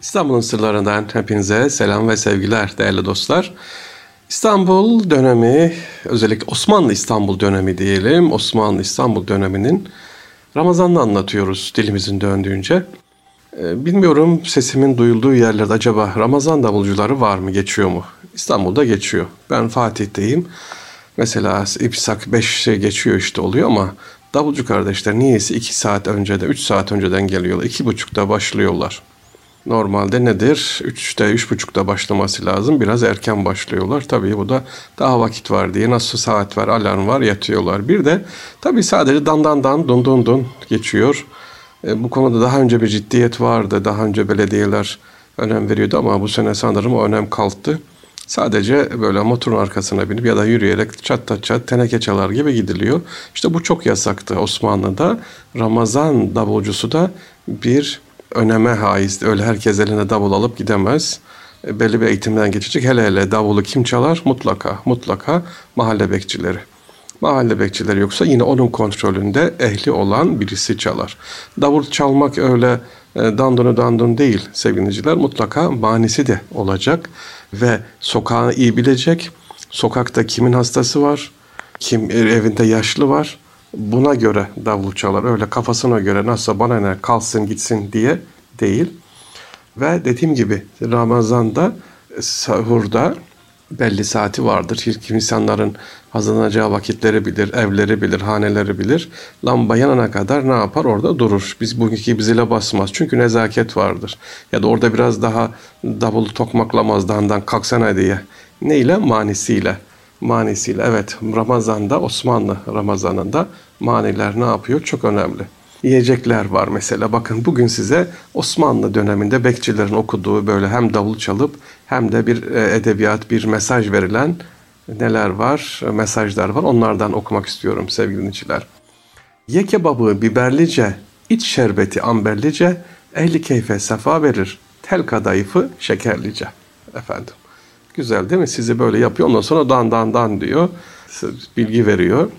İstanbul'un sırlarından hepinize selam ve sevgiler değerli dostlar. İstanbul dönemi, özellikle Osmanlı İstanbul dönemi diyelim. Osmanlı İstanbul döneminin Ramazan'ını anlatıyoruz dilimizin döndüğünce. Ee, bilmiyorum sesimin duyulduğu yerlerde acaba Ramazan davulcuları var mı, geçiyor mu? İstanbul'da geçiyor. Ben Fatih'teyim. Mesela İpsak 5'e geçiyor işte oluyor ama davulcu kardeşler niyeyse 2 saat önceden, 3 saat önceden geliyorlar. 2.30'da başlıyorlar. Normalde nedir? 3'te, 3.30'da başlaması lazım. Biraz erken başlıyorlar. Tabii bu da daha vakit var diye. Nasıl saat var, alarm var yatıyorlar. Bir de tabii sadece dan dan dan, dun dun dun geçiyor. E, bu konuda daha önce bir ciddiyet vardı. Daha önce belediyeler önem veriyordu ama bu sene sanırım o önem kalktı. Sadece böyle motorun arkasına binip ya da yürüyerek çat çat çat teneke çalar gibi gidiliyor. İşte bu çok yasaktı Osmanlı'da. Ramazan davulcusu da bir öneme haiz. Öyle herkes eline davul alıp gidemez. E, belli bir eğitimden geçecek. Hele hele davulu kim çalar? Mutlaka, mutlaka mahalle bekçileri. Mahalle bekçileri yoksa yine onun kontrolünde ehli olan birisi çalar. Davul çalmak öyle e, dandunu dandun değil sevgiliciler. Mutlaka manisi de olacak ve sokağı iyi bilecek. Sokakta kimin hastası var, kim evinde yaşlı var, buna göre davul çalar. Öyle kafasına göre nasıl bana ne kalsın gitsin diye değil. Ve dediğim gibi Ramazan'da sahurda belli saati vardır. İnsanların hazırlanacağı vakitleri bilir, evleri bilir, haneleri bilir. Lamba yanana kadar ne yapar? Orada durur. Biz bugünkü bizile basmaz. Çünkü nezaket vardır. Ya da orada biraz daha davulu tokmaklamaz dandan kalksana diye. Neyle? Manisiyle manisiyle. Evet Ramazan'da Osmanlı Ramazan'ında maniler ne yapıyor? Çok önemli. Yiyecekler var mesela. Bakın bugün size Osmanlı döneminde bekçilerin okuduğu böyle hem davul çalıp hem de bir e, edebiyat, bir mesaj verilen neler var, mesajlar var. Onlardan okumak istiyorum sevgili dinleyiciler. Ye kebabı biberlice, iç şerbeti amberlice, ehli keyfe sefa verir, tel kadayıfı şekerlice. Efendim. Güzel değil mi? Sizi böyle yapıyor. Ondan sonra dan dan dan diyor. Bilgi veriyor.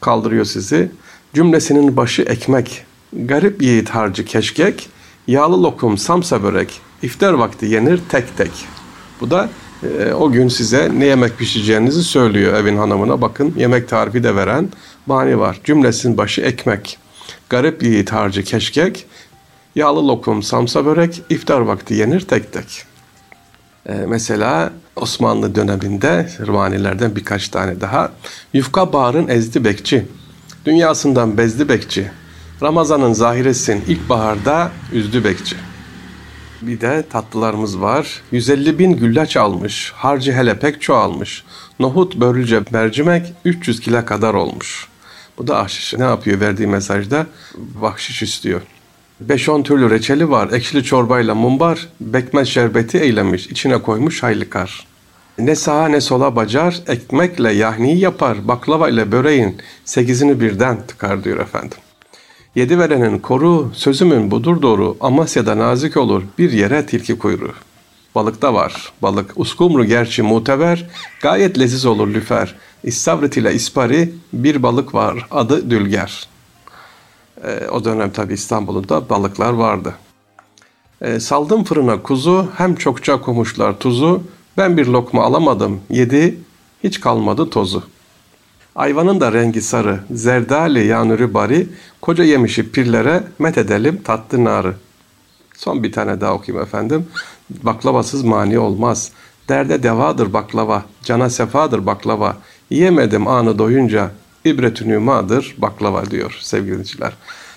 Kaldırıyor sizi. Cümlesinin başı ekmek. Garip yiğit harcı keşkek. Yağlı lokum samsa börek. İftar vakti yenir tek tek. Bu da e, o gün size ne yemek pişireceğinizi söylüyor evin hanımına. Bakın yemek tarifi de veren mani var. Cümlesinin başı ekmek. Garip yiğit harcı keşkek. Yağlı lokum samsa börek. İftar vakti yenir tek tek. Ee, mesela Osmanlı döneminde Rıvanilerden birkaç tane daha. Yufka bağrın ezdi bekçi. Dünyasından bezdi bekçi. Ramazan'ın zahiresin ilkbaharda üzdü bekçi. Bir de tatlılarımız var. 150 bin güllaç almış. Harcı hele pek çoğalmış. Nohut, börülce, mercimek 300 kilo kadar olmuş. Bu da ahşiş. Ne yapıyor verdiği mesajda? Bahşiş istiyor. Beş on türlü reçeli var, ekşili çorbayla mumbar, bekmez şerbeti eylemiş, içine koymuş haylikar. Ne sağa ne sola bacar, ekmekle yahniyi yapar, baklava ile böreğin sekizini birden tıkar diyor efendim. Yedi verenin koru, sözümün budur doğru, Amasya'da nazik olur, bir yere tilki kuyruğu. Balıkta var, balık uskumru gerçi muteber, gayet leziz olur lüfer. İstavrit ile ispari bir balık var, adı dülger.'' E, o dönem tabi İstanbul'da balıklar vardı. E, saldım fırına kuzu, hem çokça komuşlar tuzu, ben bir lokma alamadım, yedi, hiç kalmadı tozu. Ayvanın da rengi sarı, zerdali yanürü bari, koca yemişi pirlere met edelim tatlı narı. Son bir tane daha okuyayım efendim. Baklavasız mani olmaz. Derde devadır baklava, cana sefadır baklava. Yiyemedim anı doyunca, ibretü nümadır baklava diyor sevgiliciler.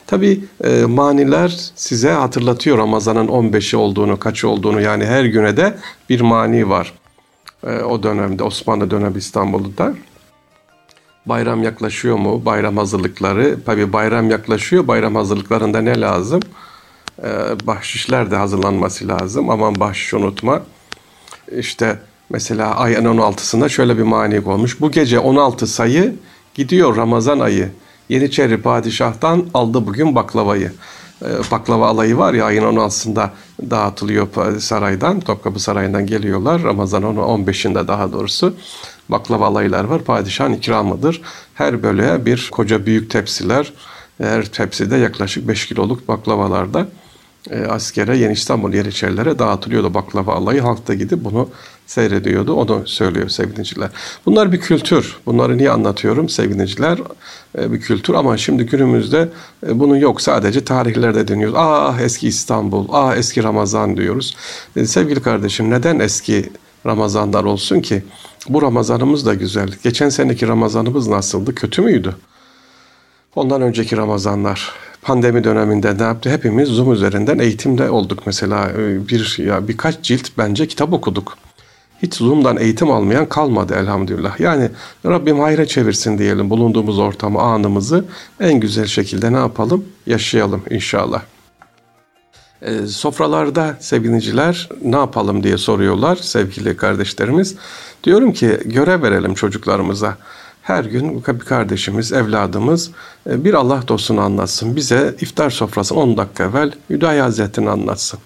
Tabi e, maniler size hatırlatıyor Ramazan'ın 15'i olduğunu, kaçı olduğunu yani her güne de bir mani var. E, o dönemde Osmanlı dönemi İstanbul'da. Bayram yaklaşıyor mu? Bayram hazırlıkları. Tabi bayram yaklaşıyor. Bayram hazırlıklarında ne lazım? E, bahşişler de hazırlanması lazım. Aman bahşiş unutma. İşte mesela ayın 16'sında şöyle bir mani olmuş. Bu gece 16 sayı Gidiyor Ramazan ayı. Yeniçeri padişahtan aldı bugün baklavayı. Ee, baklava alayı var ya ayın 16'sında dağıtılıyor saraydan. Topkapı Sarayı'ndan geliyorlar. Ramazan 15'inde daha doğrusu. Baklava alaylar var. Padişahın ikramıdır. Her bölüye bir koca büyük tepsiler. Her tepside yaklaşık 5 kiloluk baklavalarda e, askere Yeni İstanbul Yeniçerilere dağıtılıyordu baklava alayı. Halk da gidip bunu seyrediyordu. Onu söylüyor sevgiliciler. Bunlar bir kültür. Bunları niye anlatıyorum sevgiliciler? E, bir kültür ama şimdi günümüzde e, bunun yok. Sadece tarihlerde deniyoruz. Ah eski İstanbul, ah eski Ramazan diyoruz. E, sevgili kardeşim neden eski Ramazanlar olsun ki? Bu Ramazanımız da güzel. Geçen seneki Ramazanımız nasıldı? Kötü müydü? Ondan önceki Ramazanlar pandemi döneminde ne yaptı? Hepimiz Zoom üzerinden eğitimde olduk mesela. Bir ya birkaç cilt bence kitap okuduk. Hiç Zoom'dan eğitim almayan kalmadı elhamdülillah. Yani Rabbim hayra çevirsin diyelim bulunduğumuz ortamı, anımızı en güzel şekilde ne yapalım? Yaşayalım inşallah. E, sofralarda sevgiliciler ne yapalım diye soruyorlar sevgili kardeşlerimiz. Diyorum ki görev verelim çocuklarımıza. Her gün bir kardeşimiz, evladımız e, bir Allah dostunu anlatsın. Bize iftar sofrası 10 dakika evvel Hüdayi Hazretleri'ni anlatsın.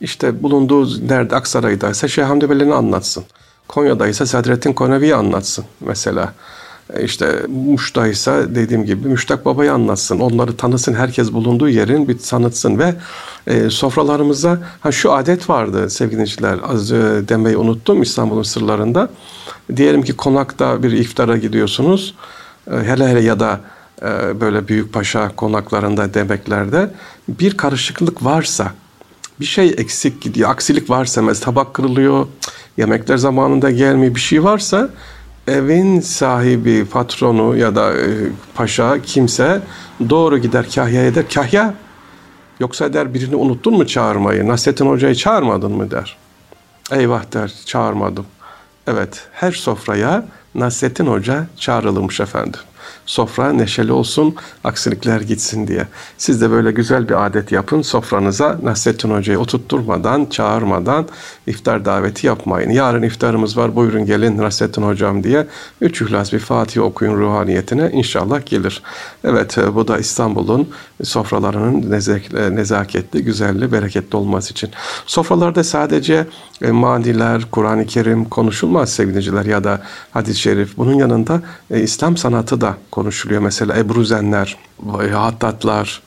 İşte bulunduğu nerede Aksaray'da ise Şeyh Hamdi Bey'ini anlatsın. Konya'da ise Sadrettin Konevi'yi anlatsın mesela. E, işte Muş'ta ise dediğim gibi Müştak Baba'yı anlatsın. Onları tanısın. Herkes bulunduğu yerin bir tanıtsın ve e, sofralarımızda ha şu adet vardı sevgiliciler az e, demeyi unuttum İstanbul'un sırlarında. Diyelim ki konakta bir iftara gidiyorsunuz. E, hele hele ya da e, böyle büyük paşa konaklarında demeklerde bir karışıklık varsa bir şey eksik gidiyor, aksilik varsa mesela tabak kırılıyor, yemekler zamanında gelmiyor bir şey varsa evin sahibi, patronu ya da e, paşa kimse doğru gider kahyaya der. Kahya yoksa der birini unuttun mu çağırmayı? Nasrettin Hoca'yı çağırmadın mı der. Eyvah der çağırmadım. Evet her sofraya Nasrettin Hoca çağrılmış efendim sofra neşeli olsun, aksilikler gitsin diye. Siz de böyle güzel bir adet yapın. Sofranıza Nasrettin Hoca'yı oturtturmadan, çağırmadan iftar daveti yapmayın. Yarın iftarımız var, buyurun gelin Nasrettin Hocam diye. Üç ihlas bir Fatih okuyun ruhaniyetine inşallah gelir. Evet e, bu da İstanbul'un sofralarının e, nezaketli, güzelli, bereketli olması için. Sofralarda sadece e, maniler, Kur'an-ı Kerim konuşulmaz sevgiliciler ya da hadis-i şerif. Bunun yanında İslam sanatı da konuşuluyor. Mesela Ebruzenler, Hattatlar,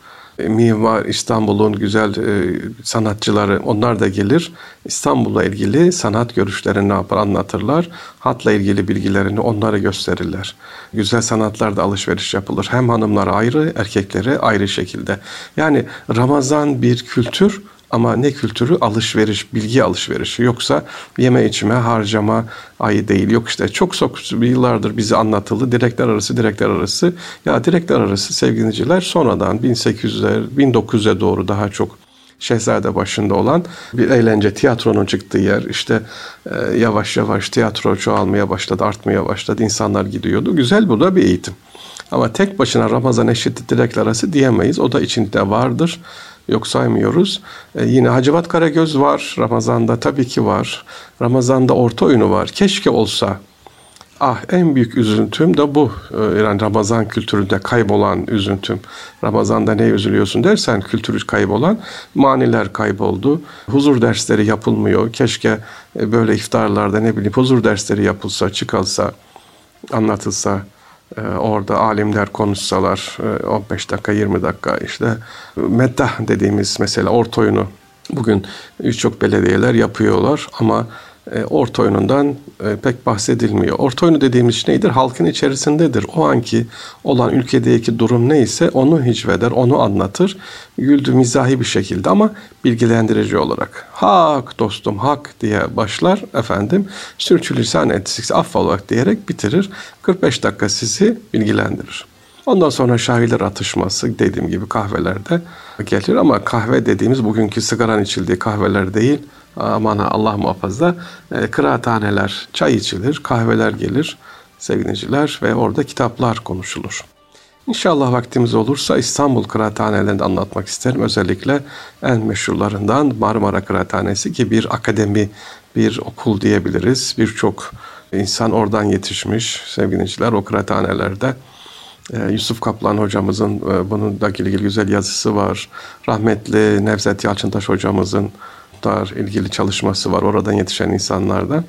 Mimar İstanbul'un güzel e, sanatçıları onlar da gelir. İstanbul'la ilgili sanat görüşlerini ne yapar anlatırlar. Hatla ilgili bilgilerini onlara gösterirler. Güzel sanatlarda alışveriş yapılır. Hem hanımlar ayrı, erkekleri ayrı şekilde. Yani Ramazan bir kültür ama ne kültürü? Alışveriş, bilgi alışverişi. Yoksa yeme içme, harcama ayı değil. Yok işte çok çok yıllardır bize anlatıldı. Direkler arası, direkler arası. Ya direkler arası sevgiliciler sonradan 1800'ler, 1900'e doğru daha çok Şehzade başında olan bir eğlence tiyatronun çıktığı yer işte e, yavaş yavaş tiyatro çoğalmaya başladı artmaya başladı insanlar gidiyordu güzel bu da bir eğitim ama tek başına Ramazan eşitli direkler arası diyemeyiz o da içinde vardır yok saymıyoruz. E, yine Hacivat Karagöz var. Ramazan'da tabii ki var. Ramazan'da orta oyunu var. Keşke olsa. Ah en büyük üzüntüm de bu. E, yani Ramazan kültüründe kaybolan üzüntüm. Ramazan'da ne üzülüyorsun dersen kültürü kaybolan maniler kayboldu. Huzur dersleri yapılmıyor. Keşke e, böyle iftarlarda ne bileyim huzur dersleri yapılsa, çıkalsa, anlatılsa ee, orada alimler konuşsalar 15 e, dakika 20 dakika işte. Meddah dediğimiz mesela orta oyunu bugün birçok belediyeler yapıyorlar ama e, orta oyunundan e, pek bahsedilmiyor. Orta oyunu dediğimiz şey nedir? Halkın içerisindedir. O anki olan ülkedeki durum neyse onu hicveder, onu anlatır. Güldü mizahi bir şekilde ama bilgilendirici olarak. Hak dostum hak diye başlar efendim. Sürçülisan etsikse affolak diyerek bitirir. 45 dakika sizi bilgilendirir. Ondan sonra şairler atışması dediğim gibi kahvelerde gelir ama kahve dediğimiz bugünkü sigaran içildiği kahveler değil aman Allah muhafaza e, kıraathaneler, çay içilir, kahveler gelir sevgiliciler ve orada kitaplar konuşulur. İnşallah vaktimiz olursa İstanbul kıraathanelerini anlatmak isterim. Özellikle en meşhurlarından Marmara Kıraathanesi ki bir akademi, bir okul diyebiliriz. Birçok insan oradan yetişmiş sevgiliciler o kıraathanelerde. E, Yusuf Kaplan hocamızın e, bununla ilgili güzel yazısı var. Rahmetli Nevzat Yalçıntaş hocamızın dar ilgili çalışması var oradan yetişen insanlardan.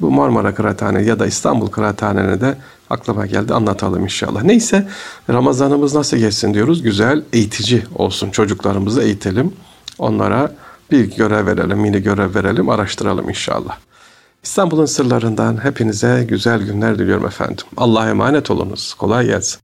Bu Marmara Kıraathane ya da İstanbul Kıraathane'ne de aklıma geldi anlatalım inşallah. Neyse Ramazanımız nasıl geçsin diyoruz. Güzel eğitici olsun çocuklarımızı eğitelim. Onlara bir görev verelim, mini görev verelim, araştıralım inşallah. İstanbul'un sırlarından hepinize güzel günler diliyorum efendim. Allah'a emanet olunuz. Kolay gelsin.